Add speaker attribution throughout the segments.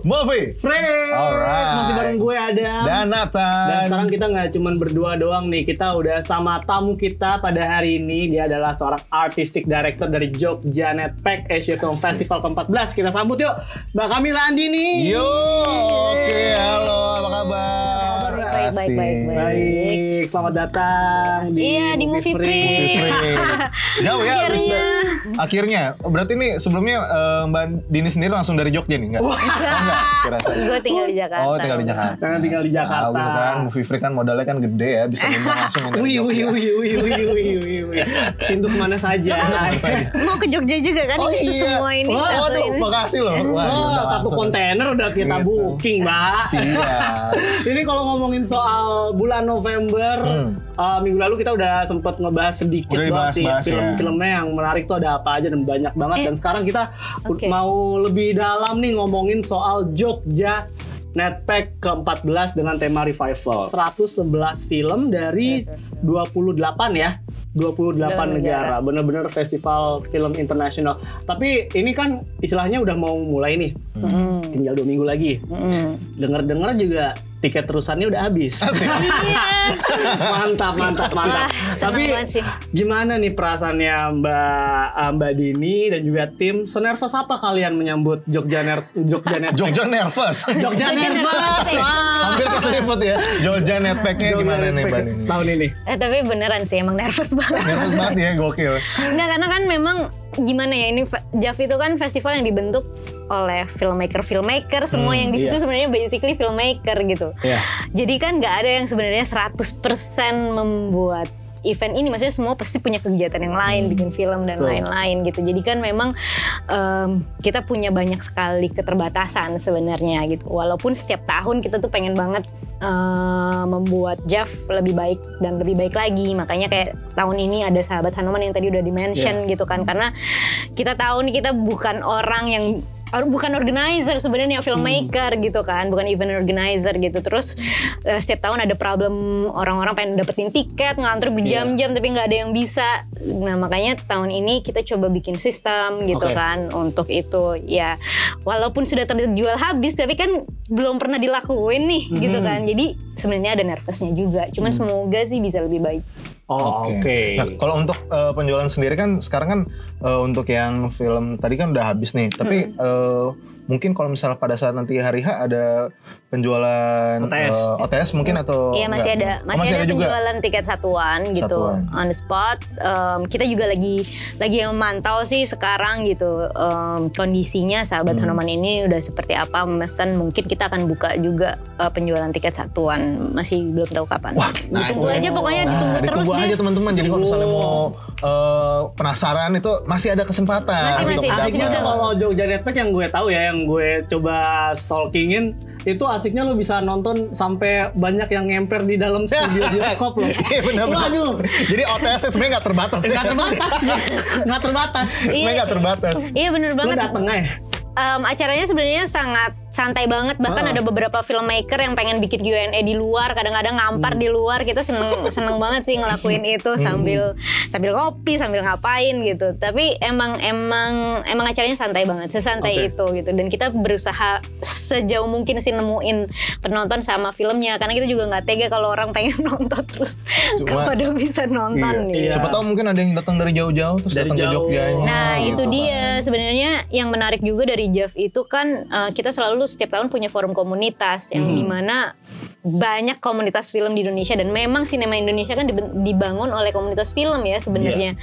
Speaker 1: Movie
Speaker 2: Free.
Speaker 1: Alright.
Speaker 2: Masih bareng gue Adam.
Speaker 1: dan Nathan.
Speaker 2: Dan sekarang kita nggak cuman berdua doang nih, kita udah sama tamu kita pada hari ini. Dia adalah seorang artistic director dari Jogja Netpack Asia Film Festival ke-14. Kita sambut yuk, Mbak Kamila Andini.
Speaker 1: Yo, oke, halo, apa kabar?
Speaker 3: Baik, baik, baik, baik.
Speaker 2: Baik, selamat datang di
Speaker 3: Iya, di Movie Free.
Speaker 1: Free. Jauh ya,
Speaker 3: Akhirnya.
Speaker 1: akhirnya. Berarti nih sebelumnya eh, Mbak Dini sendiri langsung dari Jogja nih, enggak? Oh, kira
Speaker 3: Gue tinggal di Jakarta.
Speaker 1: Oh, tinggal di Jakarta.
Speaker 2: Jangan tinggal di Jakarta.
Speaker 1: Tahu gitu kan, movie free kan modalnya kan gede ya, bisa ngundang langsung dari
Speaker 2: Wih, wih, wih, wih, wih, wih, wih, wih. Pintu ke mana saja.
Speaker 3: Mau ke Jogja juga kan?
Speaker 1: Oh iya.
Speaker 3: semua ini.
Speaker 1: Wah, waduh,
Speaker 3: ini.
Speaker 1: makasih loh. Wah,
Speaker 2: Oh,
Speaker 1: diundang
Speaker 2: satu
Speaker 1: langsung.
Speaker 2: kontainer udah kita
Speaker 1: Gitu.
Speaker 2: booking, Mbak.
Speaker 1: Siap.
Speaker 2: Ini kalau ngomongin soal bulan November,
Speaker 1: Hmm.
Speaker 2: Uh, minggu lalu kita udah sempet ngebahas sedikit
Speaker 1: Udah
Speaker 2: doang sih
Speaker 1: dibahas-bahas ya.
Speaker 2: film-filmnya yang menarik tuh ada apa aja dan banyak banget.
Speaker 3: Eh.
Speaker 2: Dan sekarang kita
Speaker 3: Oke.
Speaker 2: mau lebih dalam nih ngomongin soal Jogja Netpack ke-14 dengan tema revival. 111 film dari 28 ya. 28
Speaker 3: Delapan
Speaker 2: negara, bener-bener festival film internasional. Tapi ini kan istilahnya udah mau mulai nih,
Speaker 3: Mm,
Speaker 2: tinggal dua minggu lagi.
Speaker 3: mm.
Speaker 2: Dengar-dengar juga tiket terusannya udah habis.
Speaker 3: Iya.
Speaker 2: mantap, mantap, mantap.
Speaker 3: Wah,
Speaker 2: Tapi
Speaker 3: sih.
Speaker 2: gimana nih perasaannya Mbak eh, Mbak Dini dan juga tim? Senervous apa kalian menyambut Jogja Ner Jogja Net
Speaker 1: Jogja nervous.
Speaker 2: Jogja
Speaker 3: Jogja
Speaker 2: Nervous. Wah.
Speaker 1: Hampir keseliput ya. Jogja netpacknya gimana nih Mbak Dini?
Speaker 2: Tahun ini.
Speaker 3: Eh tapi beneran sih emang nervous banget.
Speaker 1: Nervous banget ya, gokil.
Speaker 3: Enggak karena kan memang gimana ya ini JAV itu kan festival yang dibentuk oleh filmmaker filmmaker semua
Speaker 1: Hmm,
Speaker 3: yang di situ
Speaker 2: iya.
Speaker 3: sebenarnya basically filmmaker gitu.
Speaker 2: Iya.
Speaker 3: Jadi kan nggak ada yang sebenarnya 100% membuat event ini maksudnya semua pasti punya kegiatan yang lain bikin film dan lain-lain gitu jadi kan memang em, kita punya banyak sekali keterbatasan sebenarnya gitu walaupun setiap tahun kita tuh pengen banget eh, membuat JAV lebih baik dan lebih baik lagi. Makanya kayak tahun ini ada sahabat Hanuman yang tadi udah dimention gitu kan. Karena kita tahu nih kita bukan orang yang bukan organizer sebenarnya filmmaker gitu kan. Bukan event organizer gitu. Terus eh, setiap tahun ada problem orang-orang pengen dapetin tiket ngantri berjam-jam tapi nggak ada yang bisa. Nah makanya tahun ini kita coba bikin sistem gitu
Speaker 2: Oke.
Speaker 3: kan untuk itu. Ya walaupun sudah terjual habis tapi kan belum pernah dilakuin nih gitu
Speaker 2: Mhm.
Speaker 3: kan. Jadi sebenarnya ada nervousnya juga. Cuman semoga sih bisa lebih baik
Speaker 2: Oh, oke.
Speaker 1: Nah, kalau untuk eh, penjualan sendiri kan sekarang kan eh, untuk yang film tadi kan udah habis nih. Tapi
Speaker 3: Hmm.
Speaker 1: eh, mungkin kalau misalnya pada saat nanti hari H ada penjualan
Speaker 2: OTS.
Speaker 1: eh, OTS mungkin atau
Speaker 3: Iya masih
Speaker 1: enggak?
Speaker 3: ada,
Speaker 1: Oh,
Speaker 3: masih, ada,
Speaker 1: juga.
Speaker 3: penjualan tiket satuan gitu
Speaker 1: Satuan.
Speaker 3: on the spot. Em, kita juga lagi lagi memantau sih sekarang gitu em, kondisinya sahabat
Speaker 1: Hmm.
Speaker 3: Hanuman ini udah seperti apa memesan. Mungkin kita akan buka juga eh, penjualan tiket satuan. Masih belum tahu kapan.
Speaker 1: Wah, nah
Speaker 3: ditunggu
Speaker 1: itu.
Speaker 3: aja pokoknya ditunggu
Speaker 1: Nah,
Speaker 3: terus
Speaker 1: ditunggu
Speaker 3: deh.
Speaker 1: aja teman-teman. Jadi kalau misalnya mau eh, penasaran itu masih ada kesempatan
Speaker 3: Masih,
Speaker 1: untuk
Speaker 3: masih.
Speaker 2: Asiknya tuh kalau Jogja Netpack yang gue tahu ya, yang gue coba stalkingin, itu asiknya lo bisa nonton sampai banyak yang ngemper di dalam studio bioskop loh.
Speaker 1: Iya benar-benar.
Speaker 2: Waduh.
Speaker 1: Jadi OTS -nya sebenarnya nggak terbatas.
Speaker 2: Nggak terbatas, nggak terbatas.
Speaker 1: Sebenarnya nggak terbatas.
Speaker 3: Iya bener
Speaker 2: Lo
Speaker 3: banget.
Speaker 2: dateng aja.
Speaker 3: Em, acaranya sebenarnya sangat santai banget bahkan
Speaker 2: Ah.
Speaker 3: ada beberapa filmmaker yang pengen bikin Q&A di luar kadang-kadang ngampar
Speaker 2: Hmm.
Speaker 3: di luar kita seneng seneng banget sih ngelakuin itu sambil sambil ngopi sambil ngapain gitu tapi emang emang emang acaranya santai banget sesantai
Speaker 2: Oke.
Speaker 3: itu gitu dan kita berusaha sejauh mungkin sih nemuin penonton sama filmnya karena kita juga nggak tega kalau orang pengen nonton terus
Speaker 1: Cuma-
Speaker 3: nggak pada bisa nonton
Speaker 1: Iya.
Speaker 3: gitu.
Speaker 2: Iya.
Speaker 1: Siapa tahu mungkin ada yang datang dari jauh-jauh terus
Speaker 2: Dari
Speaker 1: datang ke
Speaker 2: jauh.
Speaker 1: Jogjanya.
Speaker 3: Nah
Speaker 1: gitu
Speaker 3: itu
Speaker 1: kan.
Speaker 3: dia sebenarnya yang menarik juga dari JAV itu kan eh, kita selalu setiap tahun punya forum komunitas yang
Speaker 2: Hmm.
Speaker 3: di mana banyak komunitas film di Indonesia dan memang sinema Indonesia kan dibangun oleh komunitas film ya sebenarnya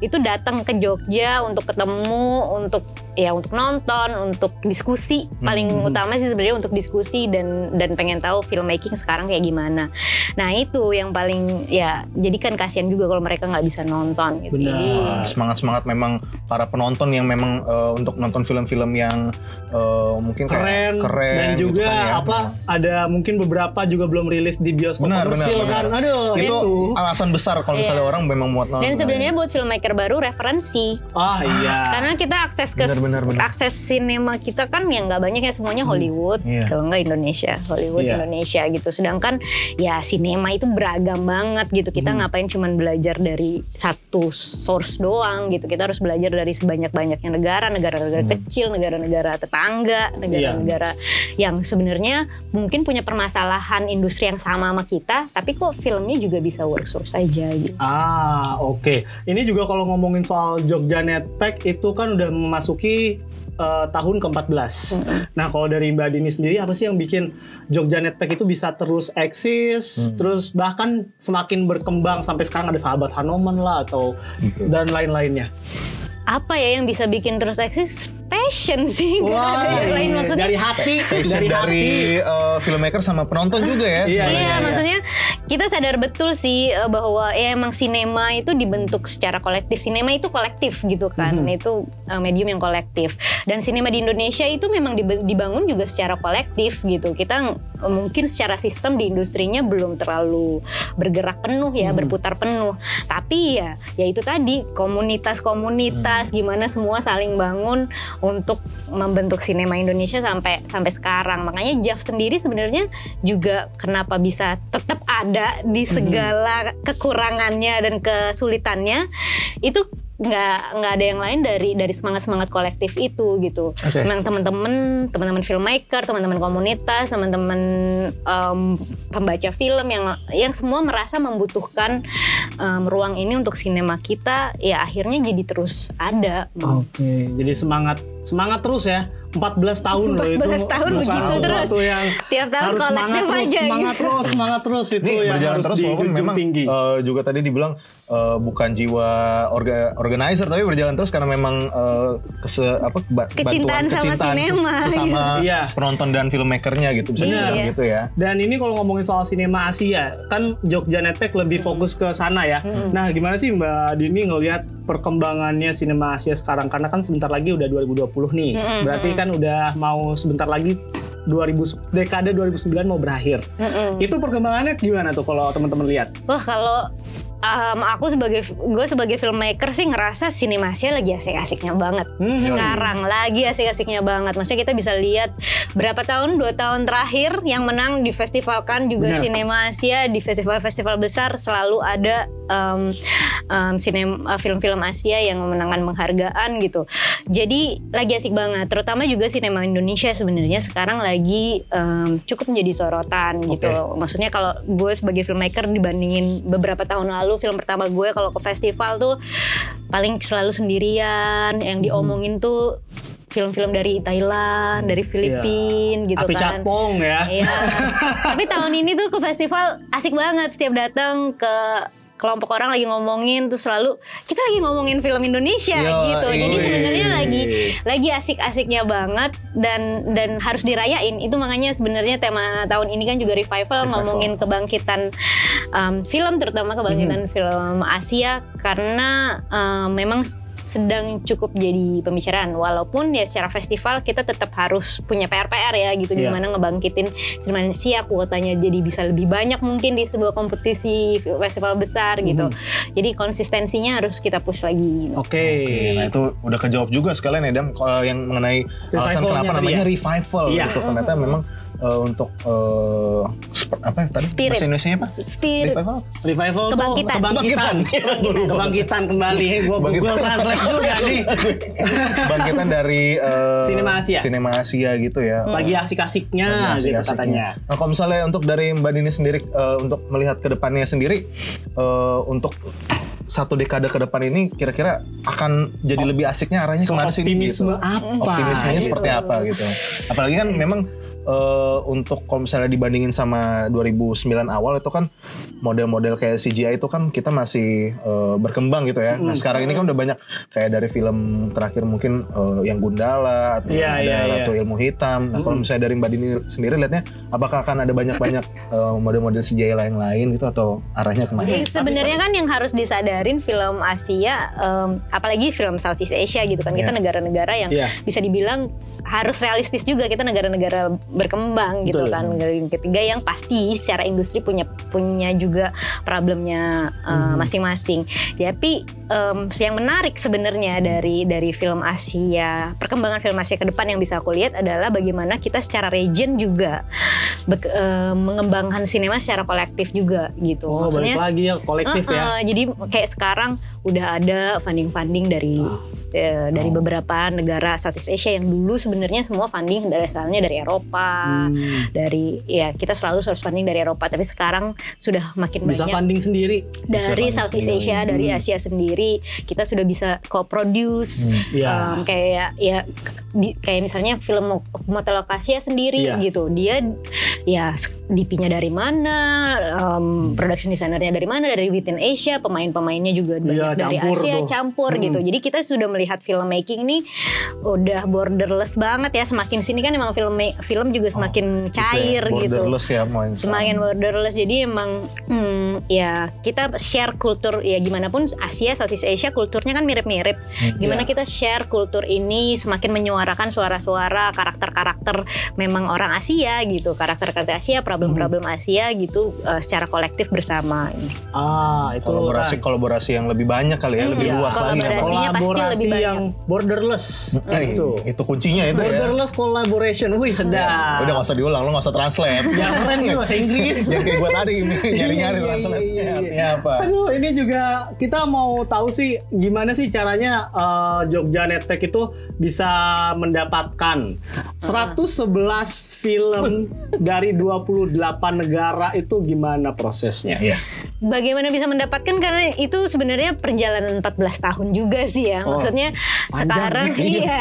Speaker 3: itu datang ke Jogja untuk ketemu untuk ya untuk nonton untuk diskusi paling
Speaker 1: Hmm.
Speaker 3: utama sih sebenarnya untuk diskusi dan dan pengen tahu filmmaking sekarang kayak gimana nah itu yang paling ya jadi kan kasihan juga kalau mereka nggak bisa nonton gitu
Speaker 2: Benar.
Speaker 3: Jadi,
Speaker 1: semangat semangat memang para penonton yang memang eh, untuk nonton film-film yang eh, mungkin kayak
Speaker 2: keren,
Speaker 1: keren
Speaker 2: dan
Speaker 1: gitu
Speaker 2: juga
Speaker 1: kan ya.
Speaker 2: apa ada mungkin beberapa juga belum rilis di bioskop
Speaker 1: Benar, benar,
Speaker 2: komersil
Speaker 1: benar.
Speaker 2: kan aduh
Speaker 1: itu alasan besar kalau misalnya
Speaker 3: Iya.
Speaker 1: orang memang muat nonton
Speaker 3: Dan sebenarnya buat filmmaker baru referensi.
Speaker 2: ah iya
Speaker 3: Karena kita akses ke
Speaker 1: Benar, benar, benar.
Speaker 3: akses sinema kita kan yang nggak banyak ya semuanya Hollywood,
Speaker 1: Iya.
Speaker 3: kalau nggak Indonesia, Hollywood
Speaker 2: Iya.
Speaker 3: Indonesia gitu. Sedangkan ya sinema itu beragam banget gitu. Kita
Speaker 1: Hmm.
Speaker 3: ngapain cuman belajar dari satu source doang gitu. Kita harus belajar dari sebanyak-banyaknya negara, negara-negara
Speaker 1: Hmm.
Speaker 3: kecil, negara-negara tetangga, negara-negara negara-negara yang sebenarnya mungkin punya permasalahan industri yang sama sama kita, tapi kok filmnya juga bisa works-works aja gitu.
Speaker 2: Ah, oke. Ini juga kalau ngomongin soal Jogja Netpack itu kan udah memasuki eh, tahun ke-14. Nah, kalau dari Mbak Dini sendiri apa sih yang bikin Jogja Netpack itu bisa terus eksis, terus bahkan semakin berkembang sampai sekarang ada sahabat Hanoman lah atau
Speaker 1: Betul.
Speaker 2: dan lain-lainnya.
Speaker 3: Apa ya yang bisa bikin terus eksis? Passion sih, ada yang lain maksudnya.
Speaker 2: dari hati,
Speaker 1: Passion
Speaker 2: dari,
Speaker 1: dari,
Speaker 2: hati.
Speaker 1: eh, filmmaker sama penonton juga ya.
Speaker 2: Iya,
Speaker 3: Iya,
Speaker 2: iya.
Speaker 3: maksudnya kita sadar betul sih eh, bahwa ya emang sinema itu dibentuk secara kolektif. Sinema itu kolektif gitu kan.
Speaker 2: Mhm.
Speaker 3: Itu eh, medium yang kolektif. Dan sinema di Indonesia itu memang dib- dibangun juga secara kolektif gitu. Kita mungkin secara sistem di industrinya belum terlalu bergerak penuh ya,
Speaker 2: Mhm.
Speaker 3: berputar penuh. Tapi ya ya itu tadi komunitas-komunitas gimana semua saling bangun untuk membentuk sinema Indonesia sampai sampai sekarang. Makanya Jav sendiri sebenarnya juga kenapa bisa tetap ada di segala kekurangannya dan kesulitannya itu nggak nggak ada yang lain dari dari semangat semangat kolektif itu gitu.
Speaker 2: Oke.
Speaker 3: Memang teman-teman teman-teman filmmaker, teman-teman komunitas, teman-teman em, pembaca film yang yang semua merasa membutuhkan em, ruang ini untuk sinema kita, ya akhirnya jadi terus ada.
Speaker 2: Oke, jadi semangat semangat terus ya. 14 tahun loh itu.
Speaker 3: 14 tahun begitu terus.
Speaker 2: yang
Speaker 3: Tiap tahun
Speaker 2: harus semangat terus,
Speaker 3: aja.
Speaker 2: semangat
Speaker 3: gitu.
Speaker 2: terus, semangat terus itu
Speaker 1: Ini
Speaker 2: yang
Speaker 1: berjalan
Speaker 2: harus
Speaker 1: terus walaupun memang
Speaker 2: tinggi.
Speaker 1: eh, juga tadi dibilang eh, bukan jiwa orga, organizer tapi berjalan terus karena memang eh, kese, apa ba-
Speaker 3: Kecintaan
Speaker 1: bantuan
Speaker 3: sama
Speaker 1: kecintaan
Speaker 3: sinema,
Speaker 1: ses- sesama
Speaker 2: Iya.
Speaker 1: penonton dan filmmakernya gitu bisa
Speaker 3: Iya.
Speaker 1: dibilang
Speaker 3: Iya.
Speaker 1: gitu ya.
Speaker 2: Dan ini kalau ngomongin soal sinema Asia, kan Jogja Netpack lebih fokus ke sana ya. Nah, gimana sih Mbak Dini ngelihat perkembangannya sinema Asia sekarang? Karena kan sebentar lagi udah 2020 nih.
Speaker 3: Mm-mm,
Speaker 2: Berarti kan udah mau sebentar lagi 2000 dekade 2009 mau berakhir.
Speaker 3: Mm-mm.
Speaker 2: Itu perkembangannya gimana tuh kalau teman-teman lihat?
Speaker 3: Wah kalau em, aku sebagai gue sebagai filmmaker sih ngerasa Sinemasia lagi asik-asiknya banget.
Speaker 2: Hmm.
Speaker 3: Sekarang lagi asik-asiknya banget. Maksudnya kita bisa lihat berapa tahun, dua tahun terakhir yang menang di festival kan juga Asia di festival-festival besar selalu ada em, em, sinem- eh, film-film Asia yang memenangkan penghargaan gitu. Jadi lagi asik banget. Terutama juga sinema Indonesia sebenarnya sekarang lagi em, cukup menjadi sorotan gitu. Maksudnya kalau gue sebagai filmmaker dibandingin beberapa tahun lalu film pertama gue kalau ke festival tuh paling selalu sendirian. Yang diomongin tuh film-film dari Thailand, dari Filipina gitu
Speaker 2: Api
Speaker 3: kan.
Speaker 2: Catpong ya.
Speaker 3: Iya. Tapi tahun ini tuh ke festival asik banget setiap datang ke kelompok orang lagi ngomongin tuh selalu kita lagi ngomongin film Indonesia
Speaker 1: Yo,
Speaker 3: gitu. Jadi
Speaker 1: iya.
Speaker 3: sebenarnya lagi lagi asik-asiknya banget dan dan harus dirayain. Itu makanya sebenarnya tema tahun ini kan juga revival,
Speaker 2: Revival.
Speaker 3: ngomongin kebangkitan um, film terutama kebangkitan film Asia karena um, memang sedang cukup jadi pembicaraan walaupun ya secara festival kita tetap harus punya PR-PR ya gitu
Speaker 2: Iya.
Speaker 3: gimana ngebangkitin sinema Indonesia kuotanya jadi bisa lebih banyak mungkin di sebuah kompetisi festival besar gitu
Speaker 2: Mhm.
Speaker 3: jadi konsistensinya harus kita push lagi
Speaker 2: Oke.
Speaker 1: Oke, nah itu udah kejawab juga sekalian ya Dam kalau yang mengenai alasan kenapa
Speaker 2: tadi
Speaker 1: namanya
Speaker 2: ya?
Speaker 1: revival
Speaker 2: Iya.
Speaker 1: gitu. Ternyata memang eh, untuk eh, sep- apa ya tadi
Speaker 3: Spirit.
Speaker 1: bahasa Indonesia apa?
Speaker 3: spirit
Speaker 1: Revival?
Speaker 2: Revival tuh
Speaker 3: Kebangkitan.
Speaker 2: kebangkitan.
Speaker 3: Kebangkitan.
Speaker 2: Kebangkitan kembali. Gua
Speaker 1: Kebangkitan.
Speaker 2: Google Translate juga nih.
Speaker 1: Bangkitan dari eh,
Speaker 2: Sinema Asia.
Speaker 1: Sinema Asia gitu ya.
Speaker 2: Lagi asik-asiknya
Speaker 1: Lagi
Speaker 2: gitu katanya.
Speaker 1: Nah, kalau misalnya untuk dari Mbak Dini sendiri eh, untuk melihat ke depannya sendiri eh, untuk satu dekade ke depan ini kira-kira akan jadi lebih asiknya arahnya
Speaker 2: So,
Speaker 1: ke mana sih?
Speaker 2: optimisme
Speaker 1: gitu?
Speaker 2: apa?
Speaker 1: Optimismenya
Speaker 2: gitu.
Speaker 1: seperti apa gitu. Apalagi kan memang eh, untuk kalau misalnya dibandingin sama 2009 awal itu kan model-model kayak CGI itu kan kita masih eh, berkembang gitu ya. Nah
Speaker 2: Hmm.
Speaker 1: sekarang ini kan udah banyak kayak dari film terakhir mungkin eh, yang Gundala atau
Speaker 2: Iya,
Speaker 1: ada
Speaker 2: iya, iya.
Speaker 1: Ratu Ilmu Hitam. Nah kalau
Speaker 2: Mm-mm.
Speaker 1: misalnya dari Mbak Dini sendiri lihatnya apakah akan ada banyak-banyak eh, model-model CGI lain-lain gitu atau arahnya ke mana?
Speaker 3: Jadi sebenarnya kan yang harus disadarin film Asia, em, apalagi film Southeast Asia gitu kan, kita
Speaker 1: Iya.
Speaker 3: negara-negara yang
Speaker 2: Iya.
Speaker 3: bisa dibilang harus realistis juga kita negara-negara berkembang gitu
Speaker 2: Betul.
Speaker 3: kan. Yang ketiga yang pasti secara industri punya punya juga problemnya uh,
Speaker 2: Mhm.
Speaker 3: masing-masing. Tapi em, yang menarik sebenarnya dari dari film Asia, perkembangan film Asia ke depan yang bisa aku lihat adalah bagaimana kita secara region juga bek- em, mengembangkan sinema secara kolektif juga gitu.
Speaker 2: Oh, balik lagi ya kolektif ya.
Speaker 3: Uh-uh, Jadi kayak sekarang udah ada funding-funding dari
Speaker 2: Ah.
Speaker 3: Eh, dari beberapa negara Southeast Asia yang dulu sebenarnya semua funding dari asalnya dari Eropa,
Speaker 2: Hmm.
Speaker 3: dari ya kita selalu source funding dari Eropa, tapi sekarang sudah makin
Speaker 2: Bisa
Speaker 3: banyak
Speaker 2: funding sendiri.
Speaker 3: Dari
Speaker 1: funding
Speaker 3: Southeast
Speaker 1: sendiri.
Speaker 3: Asia, dari
Speaker 2: Hmm.
Speaker 3: Asia sendiri, kita sudah bisa co-produce.
Speaker 1: Hmm.
Speaker 2: Iya.
Speaker 3: Um, kayak ya di- kayak misalnya film Motel Acacia sendiri
Speaker 2: Iya.
Speaker 3: gitu dia ya DP-nya dari mana um, production designernya dari mana dari within Asia pemain-pemainnya juga
Speaker 2: Iya,
Speaker 3: dari Asia
Speaker 2: tuh.
Speaker 3: campur
Speaker 2: Hmm.
Speaker 3: gitu jadi kita sudah melihat filmmaking ini udah borderless banget ya semakin sini kan emang film film juga semakin cair gitu
Speaker 1: Borderless ya mau
Speaker 3: semakin borderless jadi emang hmm, ya kita share kultur ya gimana pun Asia Southeast Asia kulturnya kan mirip-mirip gimana
Speaker 2: Iya.
Speaker 3: kita share kultur ini semakin menyuarakan suara-suara karakter-karakter memang orang Asia gitu karakter-karakter Asia problem-problem
Speaker 2: Hmm.
Speaker 3: Asia gitu uh, secara kolektif bersama
Speaker 2: Ah, itu
Speaker 1: kolaborasi
Speaker 2: kan.
Speaker 1: kolaborasi yang lebih banyak kali ya,
Speaker 3: Hmm,
Speaker 1: lebih
Speaker 3: iya.
Speaker 1: luas lagi ya.
Speaker 3: Kolaborasinya pasti lebih banyak.
Speaker 2: yang borderless.
Speaker 1: Eh,
Speaker 2: itu.
Speaker 1: itu kuncinya itu ya.
Speaker 2: Borderless collaboration. Wih, sedap.
Speaker 1: Udah gak usah diulang, lo gak usah translate.
Speaker 2: Ya keren nih bahasa Inggris.
Speaker 1: Yang kayak gue tadi nyari-nyari
Speaker 2: Iya, iya,
Speaker 1: translate
Speaker 2: iya, iya.
Speaker 1: artinya apa.
Speaker 2: Aduh, ini juga kita mau tahu sih gimana sih caranya eh, Jogja Netpack itu bisa mendapatkan 111 film dari 28 negara itu gimana prosesnya?
Speaker 1: Iya.
Speaker 3: bagaimana bisa mendapatkan karena itu sebenarnya perjalanan 14 tahun juga sih ya
Speaker 2: Oh,
Speaker 3: maksudnya
Speaker 2: panjang.
Speaker 3: sekarang iya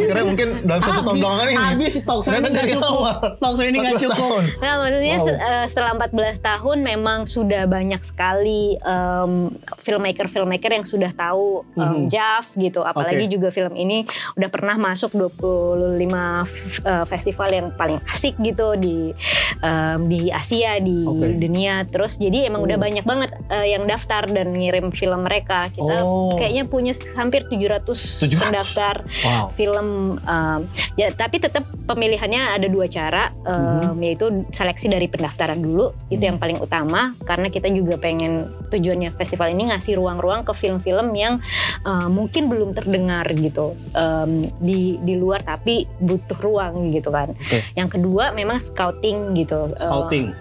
Speaker 1: Kira mungkin dalam satu tahun belakangan ini.
Speaker 2: Habis talk show ini nggak cukup. Talk show ini nggak
Speaker 1: 14
Speaker 2: cukup.
Speaker 1: tahun.
Speaker 3: Nah, maksudnya
Speaker 1: Wow.
Speaker 3: se- eh, setelah 14 tahun memang sudah banyak sekali em, filmmaker-filmmaker yang sudah tahu em,
Speaker 2: Mhm.
Speaker 3: JAV gitu. Apalagi
Speaker 2: Oke.
Speaker 3: juga film ini udah pernah masuk 25 f- eh, festival yang paling asik gitu di em, di Asia, di
Speaker 2: Oke.
Speaker 3: dunia. Terus jadi emang udah
Speaker 2: Oh.
Speaker 3: banyak banget eh, yang daftar dan ngirim film mereka. Kita
Speaker 2: Oh.
Speaker 3: kayaknya punya hampir 700,
Speaker 1: 700.
Speaker 3: pendaftar
Speaker 2: Wow.
Speaker 3: film um, ya tapi tetap pemilihannya ada dua cara um,
Speaker 2: Mhm.
Speaker 3: yaitu seleksi dari pendaftaran dulu itu yang paling utama karena kita juga pengen tujuannya festival ini ngasih ruang-ruang ke film-film yang uh, mungkin belum terdengar gitu um, di di luar tapi butuh ruang gitu kan
Speaker 2: Oke.
Speaker 3: yang kedua memang scouting gitu Uh,
Speaker 2: Scouting.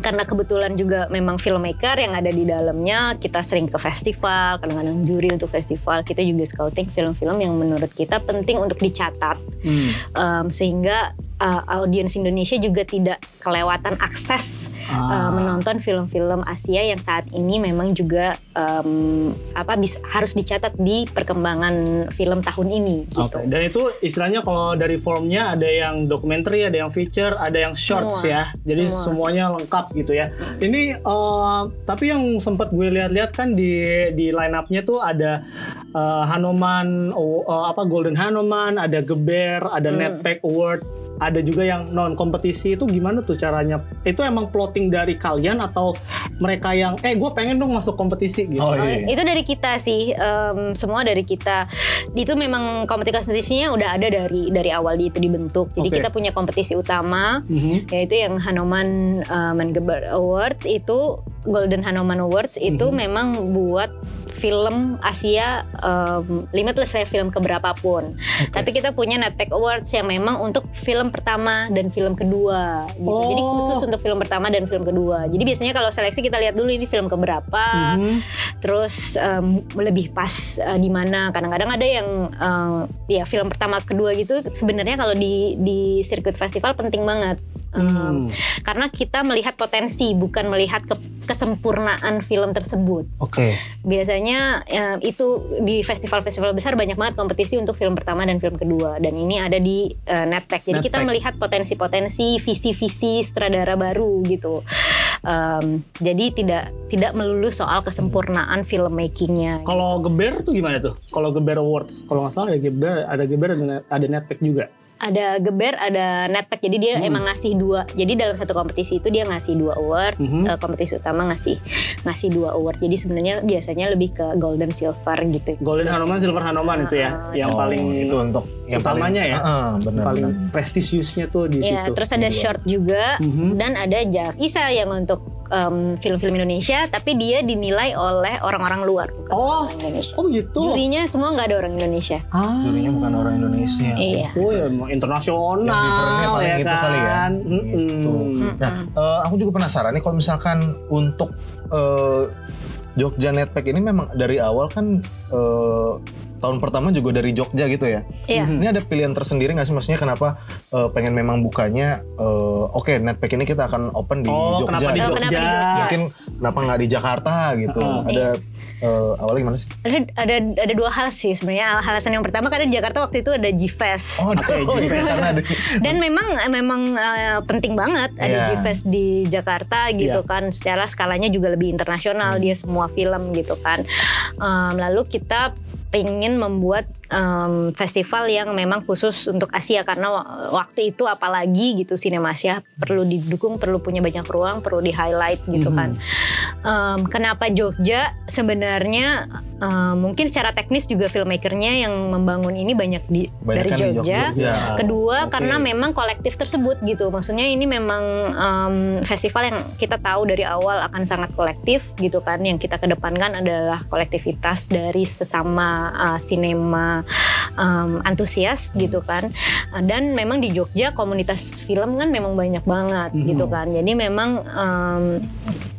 Speaker 3: Karena kebetulan juga memang filmmaker yang ada di dalamnya kita sering ke festival kadang-kadang juri untuk festival kita juga scouting film-film yang menurut kita penting untuk dicatat
Speaker 2: Hmm.
Speaker 3: um, sehingga uh, audiens Indonesia juga tidak kelewatan akses uh,
Speaker 2: Ah.
Speaker 3: menonton film-film Asia yang saat ini memang juga um, apa bisa harus dicatat di perkembangan film tahun ini gitu.
Speaker 2: Oke, dan itu istilahnya kalau dari formnya ada yang dokumenter, ada yang feature, ada yang shorts
Speaker 3: Semua.
Speaker 2: ya. Jadi
Speaker 3: Semua.
Speaker 2: semuanya lengkap gitu ya. Ini eh, tapi yang sempat gue lihat-lihat kan di di line up-nya tuh ada eh, Hanoman oh, eh, apa Golden Hanoman, ada Geber, ada
Speaker 3: Hmm.
Speaker 2: Netpack Award, ada juga yang non kompetisi itu gimana tuh caranya? Itu emang plotting dari kalian atau mereka yang eh gue pengen dong masuk kompetisi gitu.
Speaker 1: Oh, iya.
Speaker 3: itu dari kita sih, em, semua dari kita. Itu memang kompetisi kompetisinya udah ada dari dari awal di itu dibentuk. Jadi
Speaker 2: Oke.
Speaker 3: kita punya kompetisi utama,
Speaker 2: Mhm.
Speaker 3: yaitu yang Hanoman uh, Mengeber Awards itu Golden Hanoman Awards itu
Speaker 2: Mhm.
Speaker 3: memang buat film Asia um, limitless ya film keberapa pun.
Speaker 2: Oke.
Speaker 3: Tapi kita punya Netpack Awards yang memang untuk film pertama dan film kedua gitu. Jadi
Speaker 2: Oh.
Speaker 3: khusus untuk film pertama dan film kedua. Jadi biasanya kalau seleksi kita lihat dulu ini film keberapa,
Speaker 2: Mhm.
Speaker 3: terus em, lebih pas eh, di mana. Kadang-kadang ada yang em, ya film pertama kedua gitu sebenarnya kalau di di sirkuit festival penting banget.
Speaker 2: Hmm.
Speaker 3: karena kita melihat potensi bukan melihat ke- kesempurnaan film tersebut.
Speaker 2: Oke.
Speaker 3: Biasanya eh, itu di festival-festival besar banyak banget kompetisi untuk film pertama dan film kedua dan ini ada di eh, Netpack. Jadi kita
Speaker 2: Netpack.
Speaker 3: melihat potensi-potensi, visi-visi sutradara baru gitu. Em, jadi tidak tidak melulu soal kesempurnaan filmmakingnya.
Speaker 2: Kalau Geber tuh gimana tuh? Kalau Geber Awards, kalau nggak salah ada Geber, ada Geber ada Netpack juga.
Speaker 3: Ada Geber, ada Netpack. Jadi dia
Speaker 2: Hmm.
Speaker 3: emang ngasih dua. Jadi dalam satu kompetisi itu dia ngasih dua award.
Speaker 2: Mhm.
Speaker 3: Eh, kompetisi utama ngasih ngasih dua award. Jadi sebenarnya biasanya lebih ke golden silver gitu.
Speaker 2: Golden Hanoman, Silver Hanoman itu ya,
Speaker 3: Ah,
Speaker 2: yang
Speaker 1: Oh,
Speaker 2: paling
Speaker 1: itu untuk yang
Speaker 2: utamanya
Speaker 1: paling,
Speaker 2: ya?
Speaker 1: Heeh, benar.
Speaker 2: paling
Speaker 1: benar.
Speaker 2: prestisiusnya tuh di
Speaker 3: Ya,
Speaker 2: situ.
Speaker 3: terus ada short juga
Speaker 2: Mhm.
Speaker 3: dan ada Jav Isa yang untuk em, film-film Indonesia, tapi dia dinilai oleh orang-orang luar bukan
Speaker 2: Oh.
Speaker 3: orang Indonesia.
Speaker 2: Oh begitu.
Speaker 3: Jurinya semua nggak ada orang Indonesia.
Speaker 2: Ah.
Speaker 1: Jurinya bukan orang Indonesia.
Speaker 3: Iya.
Speaker 2: Oh ya, internasional
Speaker 1: Yang differentnya paling
Speaker 2: ya
Speaker 1: itu
Speaker 2: kan.
Speaker 1: kali ya. Gitu.
Speaker 3: Mm-mm.
Speaker 1: Nah, eh, aku juga penasaran nih kalau misalkan untuk eh, Jogja Netpack ini memang dari awal kan eh, tahun pertama juga dari Jogja gitu ya.
Speaker 3: Iya.
Speaker 1: Ini ada pilihan tersendiri nggak sih? Maksudnya kenapa eh, pengen memang bukanya, eh, oke Netpack ini kita akan open di
Speaker 2: Oh,
Speaker 1: Jogja.
Speaker 2: kenapa di
Speaker 3: Oh,
Speaker 2: Jogja?
Speaker 3: kenapa di Jogja?
Speaker 1: Mungkin kenapa nggak di Jakarta gitu?
Speaker 2: Heeh.
Speaker 1: Ada eh, awalnya gimana sih?
Speaker 3: Ada, ada ada dua hal sih sebenarnya. Alasan yang pertama karena di Jakarta waktu itu ada G-Fest.
Speaker 1: Oh, oh, iya,
Speaker 2: G-Fest.
Speaker 1: karena ada.
Speaker 3: Dan memang memang eh, penting banget ada
Speaker 1: Iya.
Speaker 3: G-Fest di Jakarta gitu
Speaker 2: Iya.
Speaker 3: kan. Secara skalanya juga lebih internasional dia semua film gitu kan. Em, lalu kita ingin membuat em, festival yang memang khusus untuk Asia karena wa- waktu itu apalagi gitu Sinemasia perlu didukung, perlu punya banyak ruang, perlu di highlight gitu
Speaker 2: Mhm.
Speaker 3: kan. Em, kenapa Jogja? Sebenarnya em, mungkin secara teknis juga filmmakernya yang membangun ini banyak di
Speaker 1: Banyak
Speaker 3: dari
Speaker 1: di
Speaker 3: Jogja.
Speaker 1: Jogja.
Speaker 3: Kedua
Speaker 2: Oke.
Speaker 3: karena memang kolektif tersebut gitu. Maksudnya ini memang em, festival yang kita tahu dari awal akan sangat kolektif gitu kan. Yang kita kedepankan adalah kolektivitas dari sesama uh, sinema em, antusias gitu kan. Uh, Dan memang di Jogja komunitas film kan memang banyak banget
Speaker 2: Mhm.
Speaker 3: gitu kan. Jadi memang em,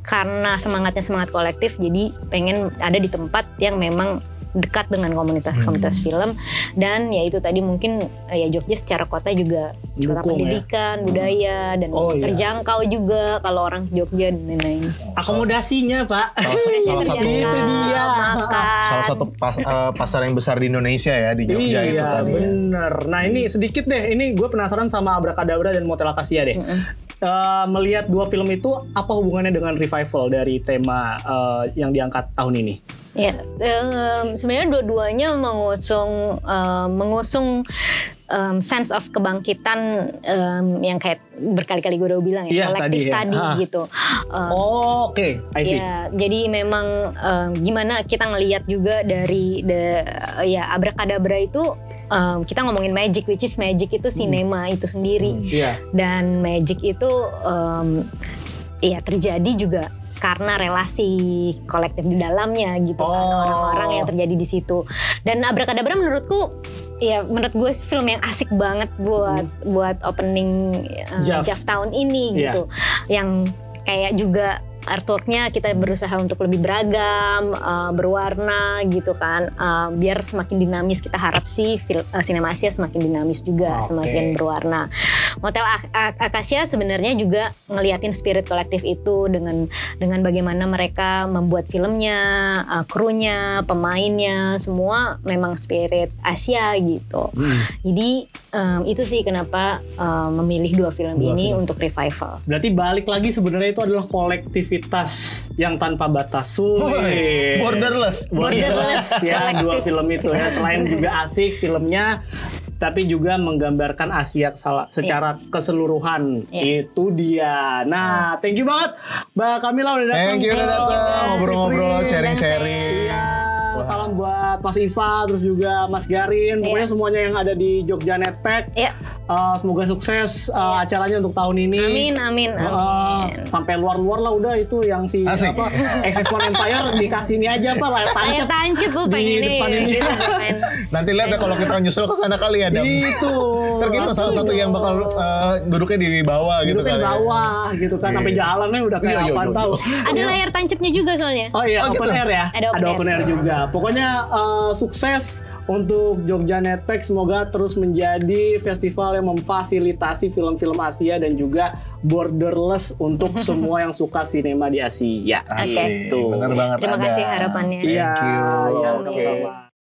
Speaker 3: karena semangatnya semangat kolektif jadi pengen ada di tempat yang memang dekat dengan komunitas-komunitas film dan ya itu tadi mungkin ya Jogja secara kota juga kota
Speaker 2: ya.
Speaker 3: pendidikan budaya dan
Speaker 2: Oh, iya.
Speaker 3: terjangkau juga kalau orang Jogja dan lain-lain.
Speaker 2: Akomodasinya, Pak.
Speaker 1: Salah, sa- salah satu
Speaker 2: Itu dia.
Speaker 3: makan.
Speaker 1: salah satu pas- eh, pasar yang besar di Indonesia ya di Jogja itu
Speaker 2: iya,
Speaker 1: tadi. ya.
Speaker 2: bener. Nah ini sedikit deh, ini gue penasaran sama Abracadabra dan Motel Acacia deh.
Speaker 3: Mm-mm.
Speaker 2: Eh, melihat dua film itu, apa hubungannya dengan revival dari tema eh, yang diangkat tahun ini?
Speaker 3: Ya, em, sebenarnya dua-duanya mengusung em, mengusung em, sense of kebangkitan em, yang kayak berkali-kali gue udah bilang ya,
Speaker 2: Iya,
Speaker 3: kolektif
Speaker 2: tadi ya.
Speaker 3: tadi gitu. Em,
Speaker 2: Oh, Oke, I see.
Speaker 3: Ya, jadi memang em, gimana kita ngelihat juga dari the, ya abrakadabra itu em, kita ngomongin magic, which is magic itu sinema itu sendiri
Speaker 2: Iya.
Speaker 3: dan magic itu em, ya terjadi juga karena relasi kolektif di dalamnya gitu kan
Speaker 2: Oh.
Speaker 3: orang-orang yang terjadi di situ dan abrakadabra menurutku ya menurut gue film yang asik banget buat buat opening uh,
Speaker 2: Jav.
Speaker 3: Jav tahun ini
Speaker 2: Iya.
Speaker 3: gitu yang kayak juga artworknya kita berusaha untuk lebih beragam, uh, berwarna gitu kan, Uh, biar semakin dinamis kita harap sih fil- uh, Sinemasia semakin dinamis juga,
Speaker 2: Oke.
Speaker 3: semakin berwarna. Motel Ak- Ak- Acacia sebenarnya juga ngeliatin spirit kolektif itu dengan dengan bagaimana mereka membuat filmnya, uh, krunya, pemainnya, semua memang spirit Asia gitu.
Speaker 2: Hmm.
Speaker 3: Jadi um, itu sih kenapa um, memilih dua film
Speaker 2: Dua
Speaker 3: ini
Speaker 2: film.
Speaker 3: untuk revival.
Speaker 2: Berarti balik lagi sebenarnya itu adalah kolektivitas yang tanpa batas. Wih.
Speaker 1: Borderless.
Speaker 2: Borderless ya dua film itu ya. Selain juga asik filmnya tapi juga menggambarkan Asia salah secara keseluruhan.
Speaker 3: Iya.
Speaker 2: Itu dia. Nah, thank you banget Mbak Kamila udah datang.
Speaker 1: Thank you udah datang ngobrol-ngobrol, sharing-sharing.
Speaker 2: Iya, salam buat Mas Iva, terus juga Mas Garin, pokoknya
Speaker 3: Iya.
Speaker 2: semuanya yang ada di Jogja Netpack.
Speaker 3: Ya,
Speaker 2: Uh, semoga sukses uh, acaranya untuk tahun ini.
Speaker 3: amin, amin,
Speaker 2: Uh,
Speaker 3: amin.
Speaker 2: sampai luar-luar lah udah itu yang si
Speaker 1: Asik.
Speaker 2: apa XS1 Empire dikasih ini aja pak layar
Speaker 3: Layar
Speaker 2: tancap
Speaker 3: tancap bu
Speaker 2: di
Speaker 3: pengen
Speaker 2: depan ini.
Speaker 1: Nanti lihat ya kalau kita nyusul ke sana kali ya, Dam.
Speaker 2: itu
Speaker 1: Ntar kita salah satu yang bakal eh, duduknya di bawah gitu
Speaker 2: duduknya
Speaker 1: kali
Speaker 2: di
Speaker 1: ya.
Speaker 2: bawah gitu kan sampai
Speaker 1: Iya.
Speaker 2: jalannya udah kayak
Speaker 1: Iya, iya,
Speaker 2: apaan
Speaker 1: iya,
Speaker 2: tahu
Speaker 3: Ada layar tancapnya juga soalnya.
Speaker 2: Oh iya,
Speaker 1: Oh,
Speaker 2: open
Speaker 1: gitu.
Speaker 2: air ya.
Speaker 3: Ada open air
Speaker 2: juga. Pokoknya uh, sukses untuk Jogja Netpack. Semoga terus menjadi festival yang memfasilitasi film-film Asia dan juga borderless untuk semua yang suka sinema di Asia.
Speaker 1: Asik.
Speaker 2: Gitu.
Speaker 1: Bener banget
Speaker 3: Terima
Speaker 1: ada.
Speaker 3: kasih harapannya.
Speaker 2: Iya,
Speaker 1: Thank you. Oke.
Speaker 2: sama-sama.